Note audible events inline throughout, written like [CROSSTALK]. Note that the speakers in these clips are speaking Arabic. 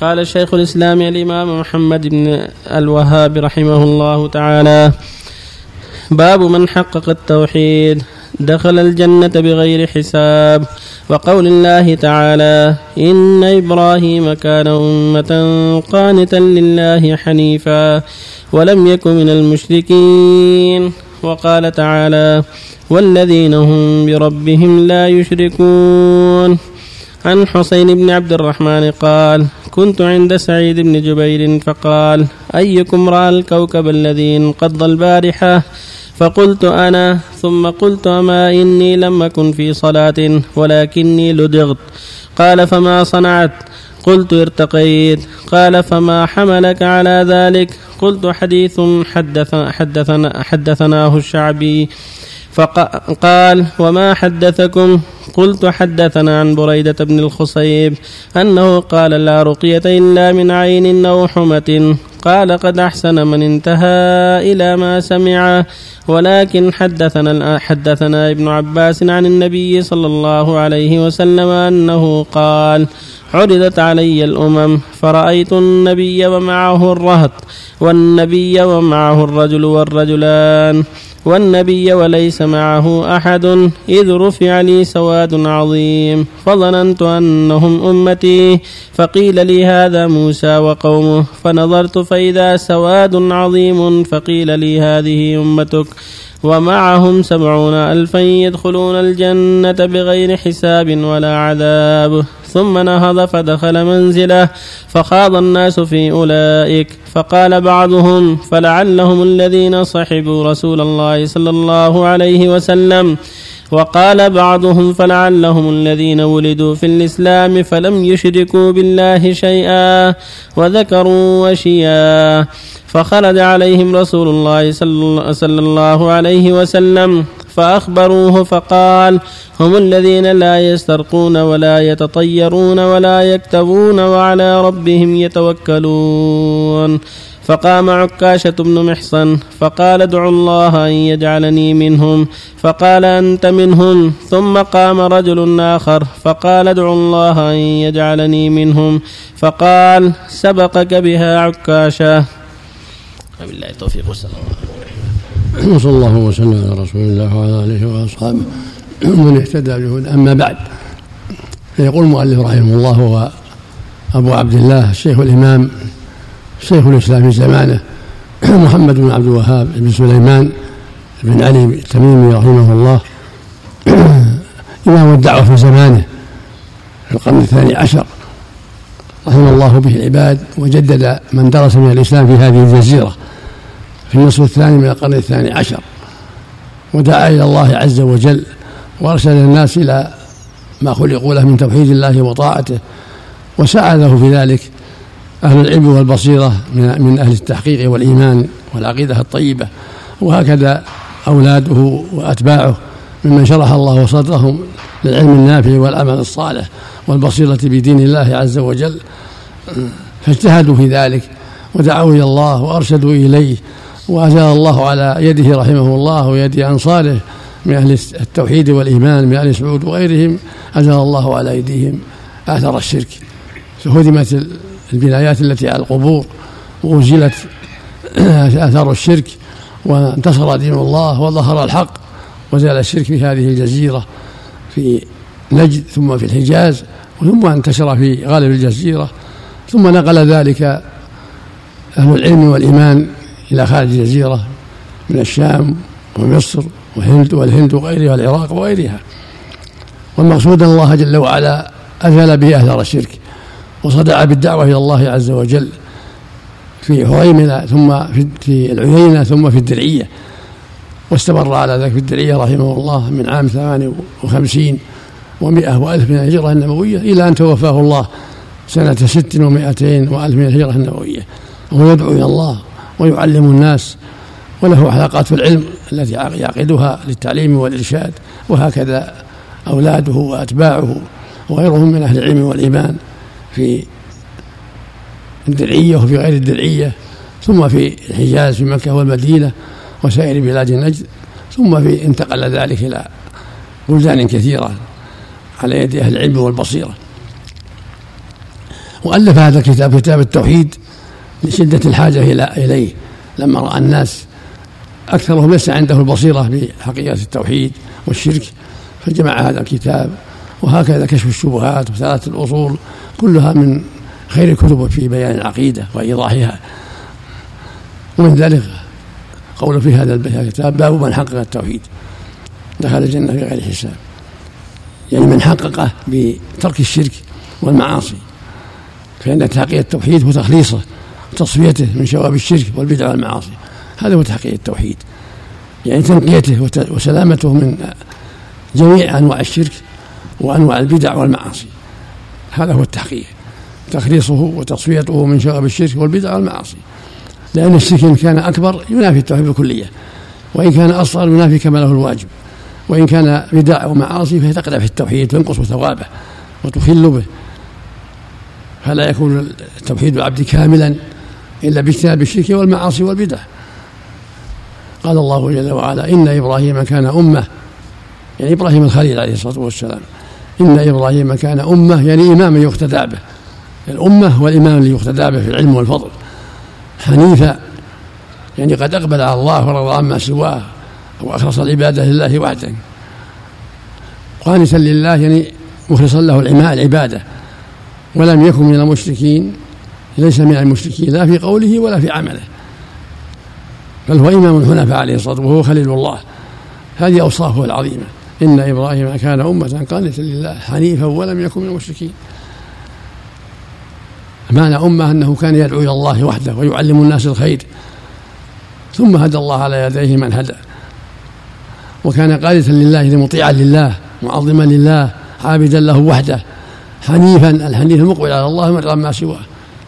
قال الشيخ الإسلام الإمام محمد بن الوهاب رحمه الله تعالى باب من حقق التوحيد دخل الجنة بغير حساب. وقول الله تعالى إن إبراهيم كان أمة قانتا لله حنيفا ولم يكن من المشركين. وقال تعالى والذين هم بربهم لا يشركون. عن حسين بن عبد الرحمن قال كنت عند سعيد بن جبير فقال أيكم رأى الكوكب الذي انقض البارحة؟ فقلت أنا ثم قلت أما إني لم أكن في صلاة ولكني لدغت. قال فما صنعت؟ قلت ارتقيت. قال فما حملك على ذلك؟ قلت حديث حدث حدثنا حدثناه الشعبي. فقال وما حدثكم؟ قلت حدثنا عن بريدة بن الخصيب أنه قال لا رقية إلا من عين أو حمة. قال قد أحسن من انتهى إلى ما سمع. ولكن حدثنا حدثنا ابن عباس عن النبي صلى الله عليه وسلم أنه قال عرضت علي الأمم فرأيت النبي ومعه الرهط والنبي ومعه الرجل والرجلان. والنبي وليس معه أحد إذ رفع لي سواد عظيم فظننت أنهم أمتي فقيل لي هذا موسى وقومه فنظرت فإذا سواد عظيم فقيل لي هذه أمتك ومعهم سبعون ألفا يدخلون الجنة بغير حساب ولا عذاب. ثم نهض فدخل منزله فخاض الناس في أولئك. فقال بعضهم فلعلهم الذين صحبوا رسول الله صلى الله عليه وسلم وقال بعضهم فلعلهم الذين ولدوا في الإسلام فلم يشركوا بالله شيئا وذكروا وشيا فخرج عليهم رسول الله صلى الله عليه وسلم فأخبروه فقال هم الذين لا يسترقون ولا يتطيرون ولا يكتبون وعلى ربهم يتوكلون فقام عكاشة بن محصن فقال ادعوا الله أن يجعلني منهم. فقال أنت منهم. ثم قام رجل آخر فقال ادعوا الله أن يجعلني منهم. فقال سبقك بها عكاشة. وبالله التوفيق والسلام. وصلى الله وسلم على رسول الله وعلى آله وأصحابه من اهتدى بهدى أما بعد فيقول المؤلف رحمه الله هو أبو عبد الله الشيخ الإمام شيخ الإسلام في زمانه [CLEARS THROAT] محمد بن عبد الوهاب بن سليمان بن علي التميمي رحمه الله. [CLEARS THROAT] إمام الدعوة في زمانه في القرن الثاني عشر. رحم الله به العباد وجدد من درس من الإسلام في هذه الجزيرة في النصف الثاني من القرن الثاني عشر. ودعا إلى الله عز وجل وأرشد الناس إلى ما خلقوا له من توحيد الله وطاعته وساعده في ذلك. أهل العلم والبصيرة من أهل التحقيق والإيمان والعقيدة الطيبة وهكذا أولاده وأتباعه ممن شرح الله صدرهم للعلم النافع والعمل الصالح والبصيرة بدين الله عز وجل. فاجتهدوا في ذلك ودعوا إلى الله وأرشدوا إليه وأزال الله على يده رحمه الله ويد أنصاره من أهل التوحيد والإيمان من أهل سعود وغيرهم أزال الله على أيديهم آثار الشرك. فهدمت البنايات التي على القبور وأزيلت [CLEARS THROAT] آثار الشرك وانتصر دين الله وظهر الحق وزال الشرك في هذه الجزيرة في نجد ثم في الحجاز ثم انتشر في غالب الجزيرة ثم نقل ذلك أهل العلم والإيمان إلى خارج الجزيرة من الشام ومصر والهند والهند وغيرها والعراق وغيرها. والمقصود أن الله جل وعلا أزال به أثر الشرك. وصدع بالدعوة إلى الله عز وجل في هريمنة ثم في العيينة ثم في الدرعية واستمر على ذلك في الدرعية رحمه الله من عام ثمانية وخمسين ومائة وألف من الهجرة النبوية إلى أن توفاه الله سنة ست ومائتين وألف من الهجرة النبوية وهو يدعو إلى الله ويعلم الناس وله حلقات في العلم التي يعقدها للتعليم والإرشاد وهكذا أولاده وأتباعه وغيرهم من أهل العلم والإيمان. في الدرعية وفي غير الدرعية ثم في الحجاز في مكة والمدينة وسائر بلاد نجد ثم في انتقل ذلك إلى بلدان كثيرة على يد أهل العلم والبصيرة. وألف هذا الكتاب كتاب التوحيد لشدة الحاجة إليه. لما رأى الناس أكثرهم ليس عنده البصيرة بحقيقة التوحيد والشرك فجمع هذا الكتاب وهكذا كشف الشبهات وثلاثة الأصول كلها من خير الكتب في بيان العقيدة وإيضاحها. ومن ذلك قول في هذا الكتاب باب من حقق التوحيد. دخل الجنة بغير حساب. يعني من حققه بترك الشرك والمعاصي. فإن تحقيق التوحيد هو تخليصه وتصفيته من شواب الشرك والبدع والمعاصي. هذا هو تحقيق التوحيد. يعني تنقيته وسلامته من جميع أنواع الشرك وأنواع البدع والمعاصي. هذا هو التحقيق. تخليصه وتصفيته من شواب الشرك والبدع والمعاصي. لأن الشرك إن كان أكبر ينافي التوحيد بالكلية. وإن كان أصغر ينافي كماله الواجب. وإن كان بدع ومعاصي فهي تقدح في التوحيد تنقص ثوابه وتخل به. فلا يكون التوحيد العبد كاملا إلا باجتناب الشرك والمعاصي والبدع. قال الله جل وعلا إن إبراهيم كان أمة. يعني إبراهيم الخليل عليه الصلاة والسلام. إن إبراهيم كان أمة يعني إماما يقتدى به. الأمة هو الإمام اللي يقتدى به في العلم والفضل. حنيفا يعني قد أقبل على الله ورضى عما سواه وأخلص العبادة لله وحده. قانتا لله يعني مخلصا له العبادة. ولم يكن من المشركين ليس من المشركين لا في قوله ولا في عمله. بل هو إمام الحنفاء عليه الصلاة والسلام وهو خليل الله. هذه أوصافه العظيمة. إن إبراهيم كان أمة قانتا لله حنيفا ولم يكن من المشركين. معنى أمة أنه كان يدعو إلى الله وحده ويعلم الناس الخير. ثم هدى الله على يديه من هدى. وكان قانتا لله مطيعا لله معظما لله عابدا له وحده حنيفا الحنيف المقبل على الله من ما سواه.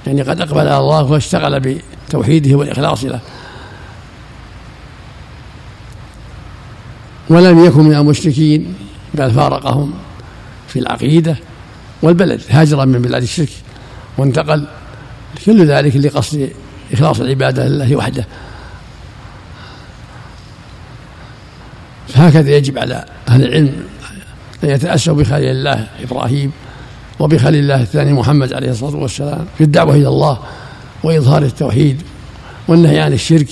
يعني قد أقبل على الله واشتغل بتوحيده والإخلاص له. ولم يكن من المشركين بل فارقهم في العقيدة والبلد. هاجرا من بلاد الشرك وانتقل كل ذلك لقصد إخلاص العبادة لله وحده. فهكذا يجب على أهل العلم أن يتأسوا بخليل الله إبراهيم وبخليل الله الثاني محمد عليه الصلاة والسلام في الدعوة إلى الله وإظهار التوحيد والنهي عن الشرك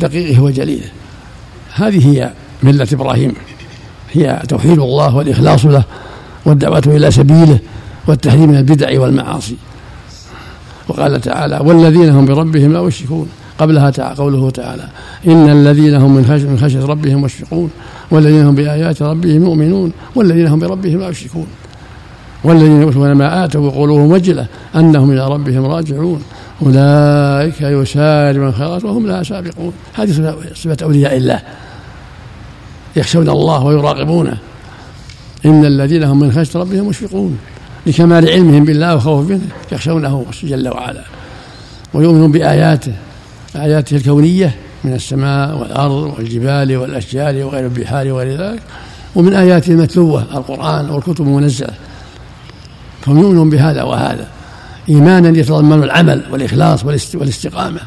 دقيقة وجليلة. هذه هي ملة إبراهيم. هي توحيد الله والإخلاص له والدعوة إلى سبيله والتحريم من البدع والمعاصي. وقال تعالى والذين هم بربهم لا يشركون قبلها تعالى قوله تعالى إن الذين هم من خشية, من خشية ربهم مشفقون والذين هم بآيات ربهم يؤمنون والذين هم بربهم لا يشركون والذين يؤتون ما آتوا وقلوبهم وجلة أنهم إلى ربهم راجعون. أولئك يسارعون الخيرات وهم لها سابقون. هذه صفة أولياء الله. يخشون الله ويراقبونه. إن الذين هم من خشية ربهم مشفقون. لكمال علمهم بالله وخوف منه. يخشونه جل وعلا. ويؤمنون بآياته. آياته الكونية من السماء والأرض والجبال والأشجار وغير البحار وغير ذلك. ومن آياته المتلوة القرآن والكتب المنزلة. فهم يؤمنون بهذا وهذا. إيمانا يتضمن العمل والإخلاص والاستقامة.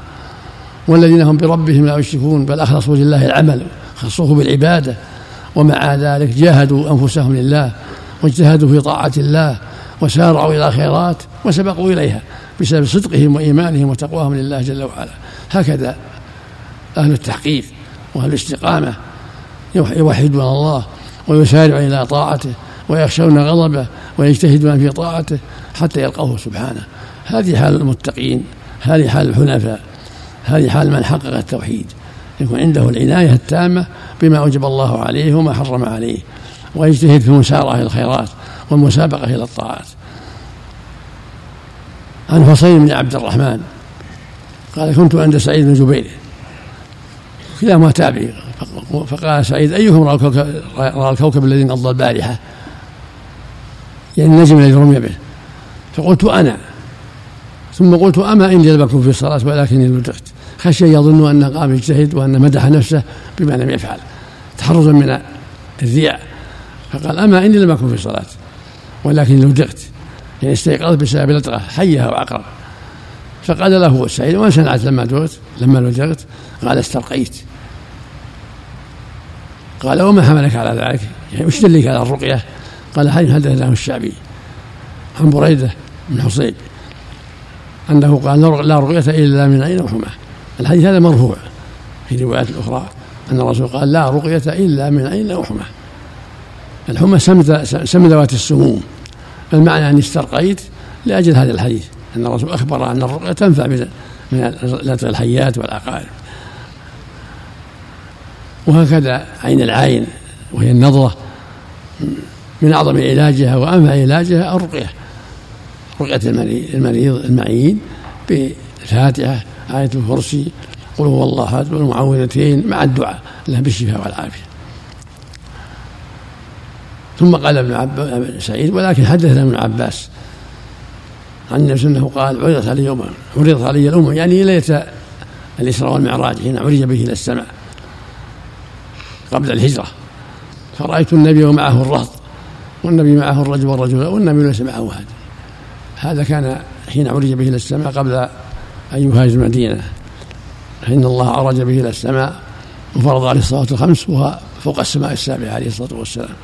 والذين هم بربهم لا يشركون بل أخلصوا لله العمل. خصوه بالعبادة. ومع ذلك جاهدوا أنفسهم لله واجتهدوا في طاعة الله وسارعوا إلى الخيرات وسبقوا إليها بسبب صدقهم وإيمانهم وتقواهم لله جل وعلا. هكذا أهل التحقيق وأهل الاستقامة يوحدون الله ويسارعون إلى طاعته ويخشون غضبه ويجتهدون في طاعته حتى يلقوه سبحانه. هذه حال المتقين هذه حال الحنفاء هذه حال من حقق التوحيد. يكون عنده العناية التامة بما أوجب الله عليه وما حرم عليه ويجتهد في المسارعة إلى الخيرات والمسابقة إلى الطاعات. عن حصين بن عبد الرحمن قال كنت عند سعيد بن جبير. كلاهما تابعي. فقال سعيد أيهم رأى الكوكب, رأى الكوكب الذي انقضى البارحة؟ يعني النجم الذي رمي به. فقلت أنا. ثم قلت أما إني أكن في الصلاة ولكني لدغت خشي يظن أنه قام يجتهد وأن مدح نفسه بما لم يفعل. تحرزا من الرياء. فقال أما إني لم أكن في الصلاة ولكن لدغت يعني استيقظت بسبب لدغة حية أو فقال له سعيد وما صنعت لما دغت لما لدغت قال استرقيت. قال وما حملك على ذلك؟ يعني وش دلك على الرقية؟ قال حديث حدث له الشعبي عن بريدة بن حصيب أنه قال لا رقية إلا من عين وحمى الحديث هذا مرفوع في روايات أخرى أن الرسول قال لا رقية إلا من عين وحمى الحمى سم ذوات السموم. المعنى أني استرقيت لأجل هذا الحديث أن الرسول أخبر أن الرقية تنفع من من الحيات والعقارب وهكذا عين العين وهي النظرة من أعظم علاجها وأنفع علاجها الرقية. رقية المريض المعين بالفاتحة آية الكرسي قل هو الله أحد والمعوذتين مع الدعاء له بالشفاء والعافية. ثم قال ابن عباس سعيد ولكن حدثنا ابن عباس عن النبي وسلم قال عرضت علي يوما عرضت علي الأمة يعني ليلة الإسراء والمعراج حين عرج به إلى السماء قبل الهجرة. فرأيت النبي ومعه الرهط والنبي معه الرجل والرجل والنبي ليس معه أحد. هذا كان حين عرج به إلى السماء قبل أن يهاجر المدينة فإن الله عرج به إلى السماء وفرض عليه الصلاة الخمس وهو فوق السماء السابعة عليه الصلاة والسلام.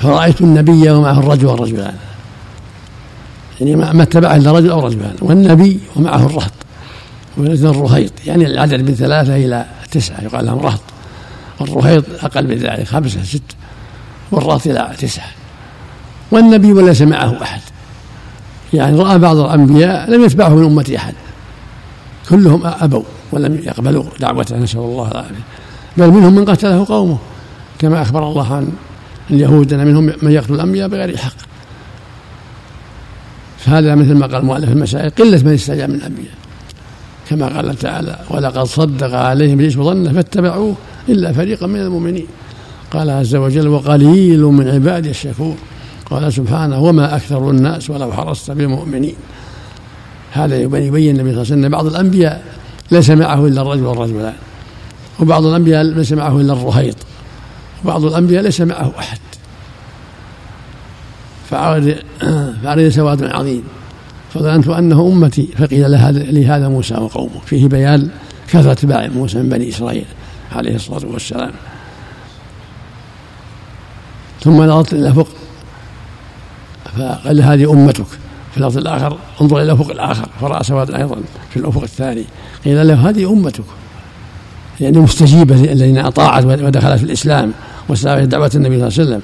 فرأيت النبي ومعه الرجل والرجلان. يعني ما اتبعه إلا رجل أو رجلان والنبي ومعه الرهط. ولكن الرهيط يعني العدد من ثلاثة إلى تسعة يقال لهم رهط. والرهيط أقل من ذلك خمسة ست والرهط إلى تسعة. والنبي وليس معه أحد. يعني رأى بعض الأنبياء لم يتبعه من أمة أحد. كلهم أبوا ولم يقبلوا دعوته نسأل الله العافية بل منهم من قتله قومه. كما أخبر الله عن اليهود أن منهم من يقتل الأنبياء بغير حق. فهذا مثل ما قال المؤلف المسائل قلة من استجاب من الأنبياء. كما قال تعالى ولقد صدق عليهم الجيش ظنه فاتبعوه إلا فريقا من المؤمنين قال عز وجل وقليل من عبادي الشكور قال سبحانه وما أكثر الناس ولو حرصت بمؤمنين. هذا يبين النبي صلى الله عليه وسلم بعض الأنبياء ليس معه إلا الرجل والرجلان وبعض الأنبياء ليس معه إلا الرهيط وبعض الأنبياء ليس معه أحد. فعليه سواد عظيم. فظننت أنه أمتي فقيل لي هذا موسى وقومه. فيه بيان كثرة اتباع موسى من بني إسرائيل عليه الصلاة والسلام. ثم نظرت إلى الأفق فقال هذه أمتك في الأرض الآخر؟ انظر إلى الأفق الآخر فرأى سواد أيضا في الأفق الثاني. قيل له هذه أمتك. يعني مستجيبة الذين أطاعت ودخلت في الإسلام واستجابت دعوة النبي صلى الله عليه وسلم.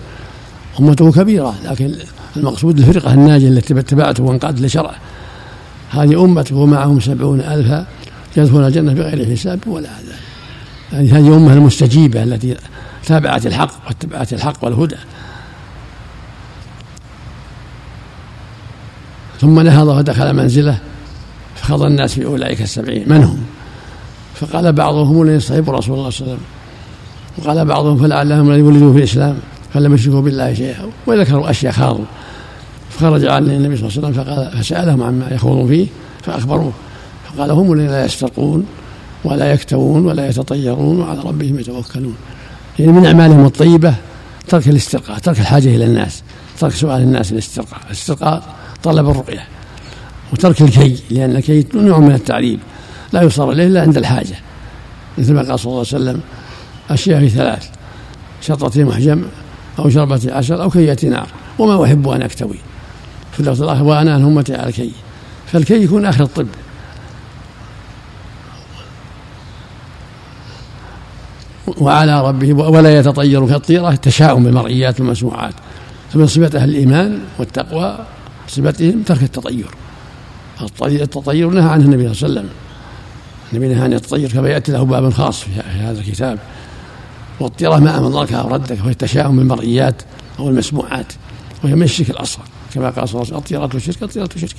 أمته كبيرة لكن المقصود الفرقة الناجية التي اتبعته وانقادت لشرعه هذه أمته ومعهم سبعون ألفا يدخلون الجنة بغير حساب ولا عذاب يعني هذه أمة المستجيبة التي تابعت الحق واتبعت الحق والهدى. ثم نهض ودخل منزله فخض الناس في أولئك السبعين. من هم؟ فقال بعضهم الذين يصطحب رسول الله صلى الله عليه وسلم. وقال بعضهم فلعلهم لن يولدوا في الإسلام فلم يشركوا بالله شيئا. وذكروا أشياء خاضوا. فخرج عليه النبي صلى الله عليه وسلم فقال فسألهم عما يخوضون فيه فأخبروه. فقال هم الذين لا يسترقون ولا يكتوون ولا يتطيرون وعلى ربهم يتوكلون. يعني من أعمالهم الطيبة ترك الاسترقاء ترك الحاجة إلى الناس ترك سؤال الناس الاسترقاء. الاسترقاء طلب الرقية وترك الكي لأن الكي نوع من التعذيب لا يصار إليه إلا عند الحاجة. مثل ما قال صلى الله عليه وسلم الشفاء في ثلاث شرطة محجم أو شربة عسل أو كية نار وما أحب أن أكتوي. في اللفظ الآخر وأنا أنهى أمتي عن الكي. فالكي يكون آخر الطب. وعلى ربه ولا يتطير كالطيرة التشاؤم بالمرئيات والمسموعات فمن صفة أهل الإيمان والتقوى صفتهم ترك التطير. التطير نهى عنه النبي صلى الله عليه وسلم. النبي نهى عن التطير كما يأتي له باب خاص في هذا الكتاب. والطيرة ما أمن ضرك أو ردك وهي التشاؤم بالمرئيات أو المسموعات وهي من الشرك الأصغر. كما قال صلى الله عليه وسلم الطيرة شرك الطيرة شرك.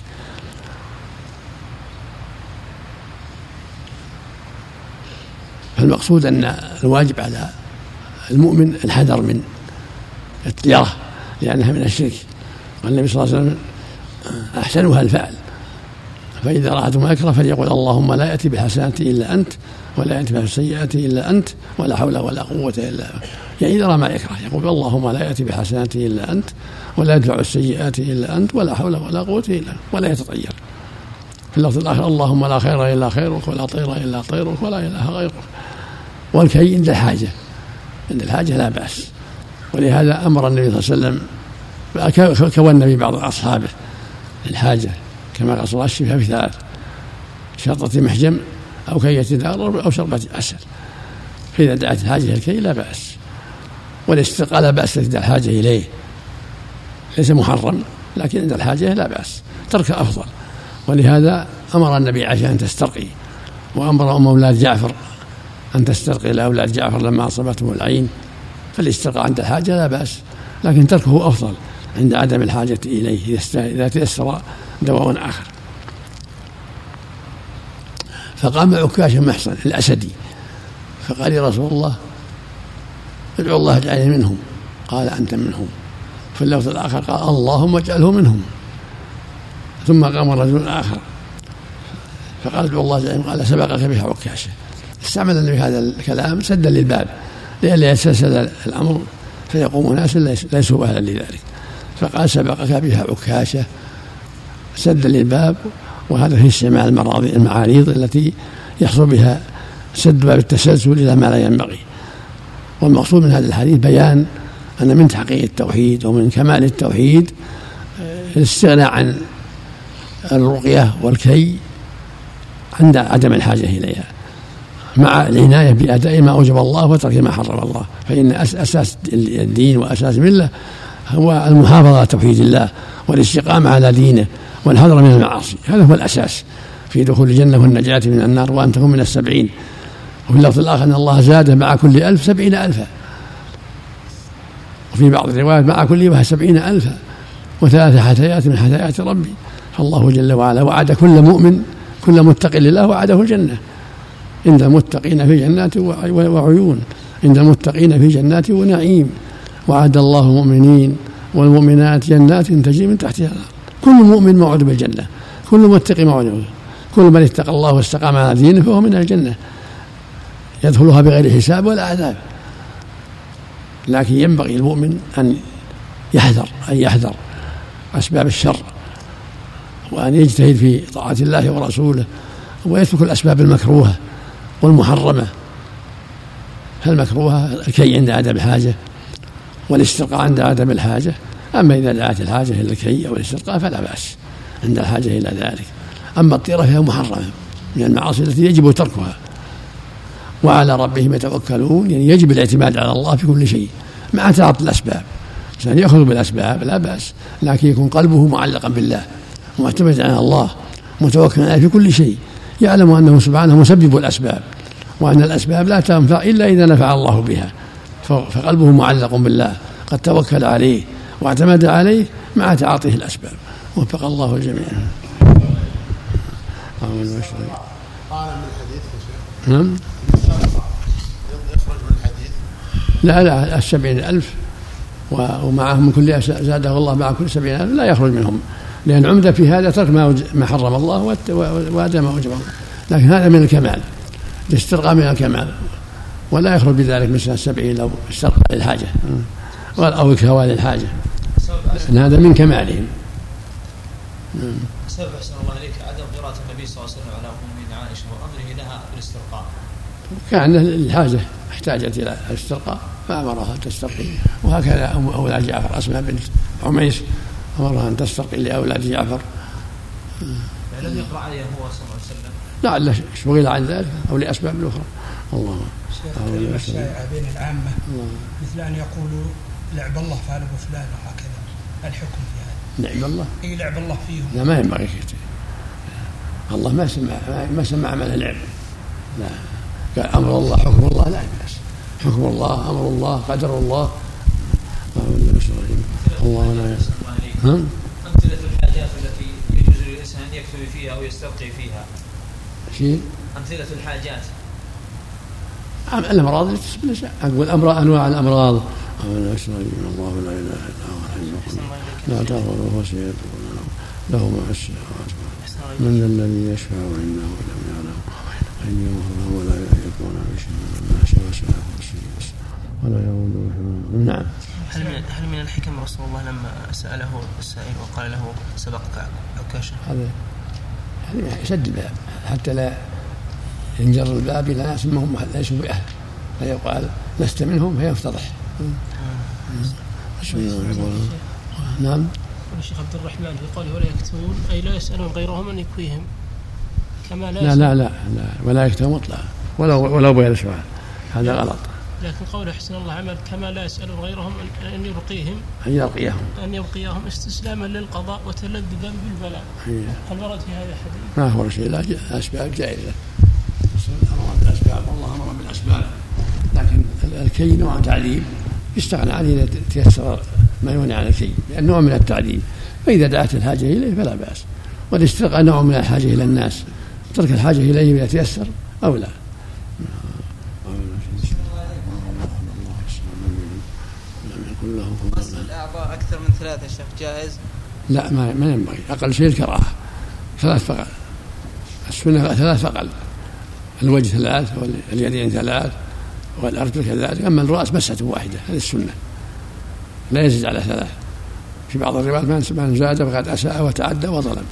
فالمقصود أن الواجب على المؤمن الحذر من الطيرة لأنها من الشرك. والنبي صلى الله عليه وسلم أحسنها الفعل. فإذا رأت مكره فليقول اللهم لا يأتي بالحسنة إلا أنت ولا يأتي بالسيئة إلا أنت ولا حول ولا قوة إلا يعني إذا رأى ما يكره يقول اللهم لا يأتي بالحسنة إلا أنت ولا يدفع السيئات إلا أنت ولا حول ولا قوة إلا أنت ولا يتطير. في اللفظ الآخر اللهم لا خير إلا خيرك ولا طير إلا طيرك ولا إله غيرك. والكي عند الحاجة عند الحاجة لا بأس. ولهذا أمر النبي صلى الله عليه وسلم كون النبي بعض أصحابه الحاجة كما قصر الشفاء في ثلاث شرطة محجم أو كية دار أو شربة عسل. فإذا دعت الحاجة الكي لا بأس. والاستقاء لا بأس إذا الحاجة إليه. ليس محرم لكن عند الحاجة لا بأس. ترك أفضل. ولهذا أمر النبي عائشة أن تسترقي. وأمر أم أولاد جعفر أن تسترقي. لأولاد جعفر لما أصابتهم العين. فالاسترقاء عند الحاجة لا بأس. لكن تركه أفضل. عند عدم الحاجة إليه إذا تيسر دواء آخر. فقام عكاش محصن الأسدي فقال يا رسول الله ادعو الله اجعلني منهم. قال أنت منهم. في اللفظ الآخر قال اللهم اجعله منهم. ثم قام رجل آخر. فقال ادعو الله اجعلني قال سبقك بها عكاشة استعمل النبي هذا الكلام سدا للباب. لئلا يتسلسل الأمر فيقوم ناس ليسوا أهلا لذلك. فقال سبقك بها عكاشة سدا للباب وهذا في استعمال المعاريض التي يحصل بها سد باب التسلسل إلى ما لا ينبغي. والمقصود من هذا الحديث بيان أن من تحقيق التوحيد ومن كمال التوحيد آه، الاستغناء عن الرقية والكي عند عدم الحاجة إليها. مع العناية بأداء ما أوجب الله وترك ما حرم الله. فإن أساس الدين وأساس الملة هو المحافظة على توحيد الله والاستقامة على دينه والحذر من المعاصي. هذا هو الأساس في دخول الجنة والنجاة من النار وأن تكون من السبعين. وفي اللفظ الآخر أن الله زاد مع كل ألف سبعين ألفا. وفي بعض الروايات مع كل واحد سبعين ألفا وثلاث حثيات من حثيات ربي. فالله جل وعلا وعد كل مؤمن كل متق لله وعده الجنة. عند المتقين في جنات وعيون. عند المتقين في جنات ونعيم. وعد الله المؤمنين والمؤمنات جنات تجري من تحتها الأرض. كل مؤمن موعود بالجنة. كل متقي موعود كل من اتقى الله واستقام على دينه فهو من الجنة. يدخلها بغير حساب ولا عذاب. لكن ينبغي المؤمن أن يحذر أن يحذر أسباب الشر وأن يجتهد في طاعة الله ورسوله ويترك الأسباب المكروهة والمحرمة. فالمكروهة الكي عند عدم الحاجة والاسترقاء عند عدم الحاجة. أما إذا دعت الحاجة إلى الكي أو الاسترقاء فلا بأس عند الحاجة إلى ذلك. أما الطيرة فهي محرمة من المعاصي التي يجب تركها. وعلى ربهم يتوكلون يعني يجب الاعتماد على الله في كل شيء مع تعاطي الأسباب. الإنسان يأخذ بالأسباب لا بأس لكن يكون قلبه معلقا بالله معتمد على الله متوكلا عليه في كل شيء يعلم أنه سبحانه مسبب الأسباب وأن الأسباب لا تنفع إلا إذا نفع الله بها. فقلبه معلق بالله. قد توكل عليه واعتمد عليه مع تعاطيه الأسباب. وفق الله الجميع قال من الحديث نعم. يخرج من الحديث. لا لا السبعين ألف. ومعهم من كل زاده الله مع كل سبعين ألف لا يخرج منهم. لأن عمدة في هذا ترك ما حرم الله وأدى ما أوجب الله لكن هذا من الكمال. الاسترقاء من الكمال. ولا يخرج بذلك من سنة السبعين لو استرقى للحاجة. أو الكوى للحاجة. لأن هذا من كمالهم. سبب أحسن الله إليك عدم قراءة النبي صلى الله عليه وسلم على أم عائشة وأمره لها بالاسترقاء. كان الحاجة احتاجت إلى الاسترقاء فأمرها أن تسترقي. وهكذا أم أولاد جعفر أسماء بنت عميس أمرها أن تسترقي لأولاد جعفر. لم يقرأ عليها هو صلى الله عليه وسلم. لعل شغل عن ذلك أو لأسباب أخرى. الله الكلمة الشائعة بين العامة. مثل أن يقولوا لعب الله فعل فلان وهكذا. الحكم في هذا. لعب الله؟ إي لعب الله فيهم. لا ما ينبغي الله ما سمع ما سمع عمل لعب لا. قال أمر الله حكم الله لا بأس. حكم الله أمر الله قدر الله. الله لا أمثلة الحاجات التي يجوز للإنسان أن يكتب فيها أو يسترقي فيها. شيء؟ أمثلة الحاجات. الأمراض اللي تصيب الإنسان أقول أمراض أنواع الأمراض. الله لا إله إلا هو الحي لا تأخذه سنة له ما في السماوات من الذي يشفع عنده ولم يعلم. أن ولا يكون بشيء ما شاء وسع كرسيه ولا يؤوده نعم. هل من هل من الحكم رسول الله لما سأله السائل وقال له سبقك عكاشة؟ هذا يعني يسد الباب حتى لا ينجر الباب إلى ناس ما هم ليسوا بأهل فيقال لست منهم؟ فيفتضح. نعم. الشيخ عبد الرحمن في قوله ولا يكتمون أي لا يسألون غيرهم أن يكويهم كما لا, لا لا لا, لا ولا يكتب مطلقا. ولو ولو بغير سؤال هذا غلط. لكن قوله حسن الله عمل كما لا يسألون غيرهم أن- أن يبقيهم أن يرقيهم أن يبقيهم استسلاما للقضاء وتلذذا بالبلاء. هي. هل ورد في هذا حديث؟ ما هو شيء لا ج- أسباب جائزة أمر بالأسباب والله أمر بالأسباب لكن ال- الكي نوع تعليم يستغنى عنه إذا تيسر ما يغني عن الكي لأن نوع من التعليم. فإذا دعت الحاجة إليه فلا بأس. والاسترقاء نوع من الحاجة إلى الناس. ترك الحاجة إليه إذا تيسر أو لا. غسل الأعضاء أكثر من ثلاثة شيخ جائز؟ لا ما ما ينبغي. أقل شيء الكراهة. ثلاث فقط. السنة ثلاث فقط. الوجه ثلاث واليدين ثلاث والأرجل كذلك أما الرأس مسحه واحدة هذه السنة. لا يزيد على ثلاث. في بعض الروايات من زاد فقد أساء وتعدى وظلم.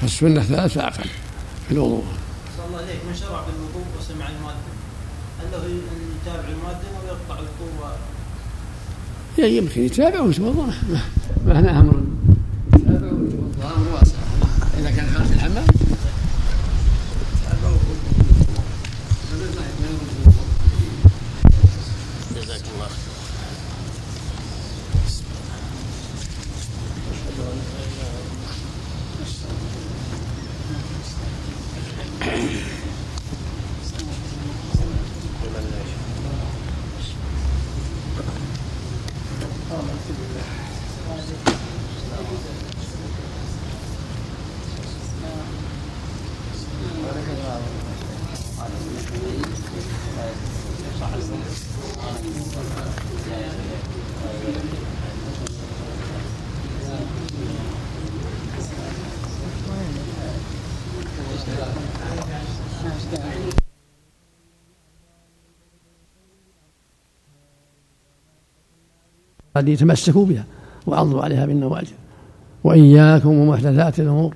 فالسنة ثلاث فاقل في الوضوء. صلى الله عليك. من شرع بالوضوء وسمع المؤذن. هل له أن يتابع المؤذن أو يقطع الوضوء يمكن يتابع ويتوضأ ما- ما هنا أمر. يتابع ويتوضأ أمر واسع. إذا كان خارج الحمام. قد يتمسكوا بها وعضوا عليها بالنواجذ. وإياكم ومحدثات الأمور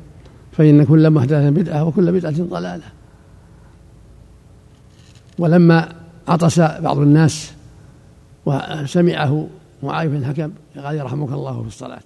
فإن كل محدثة بدعة وكل بدعة ضلالة. ولما عطس بعض الناس وسمعه معاذ بن الحكم قال يرحمك الله في الصلاة.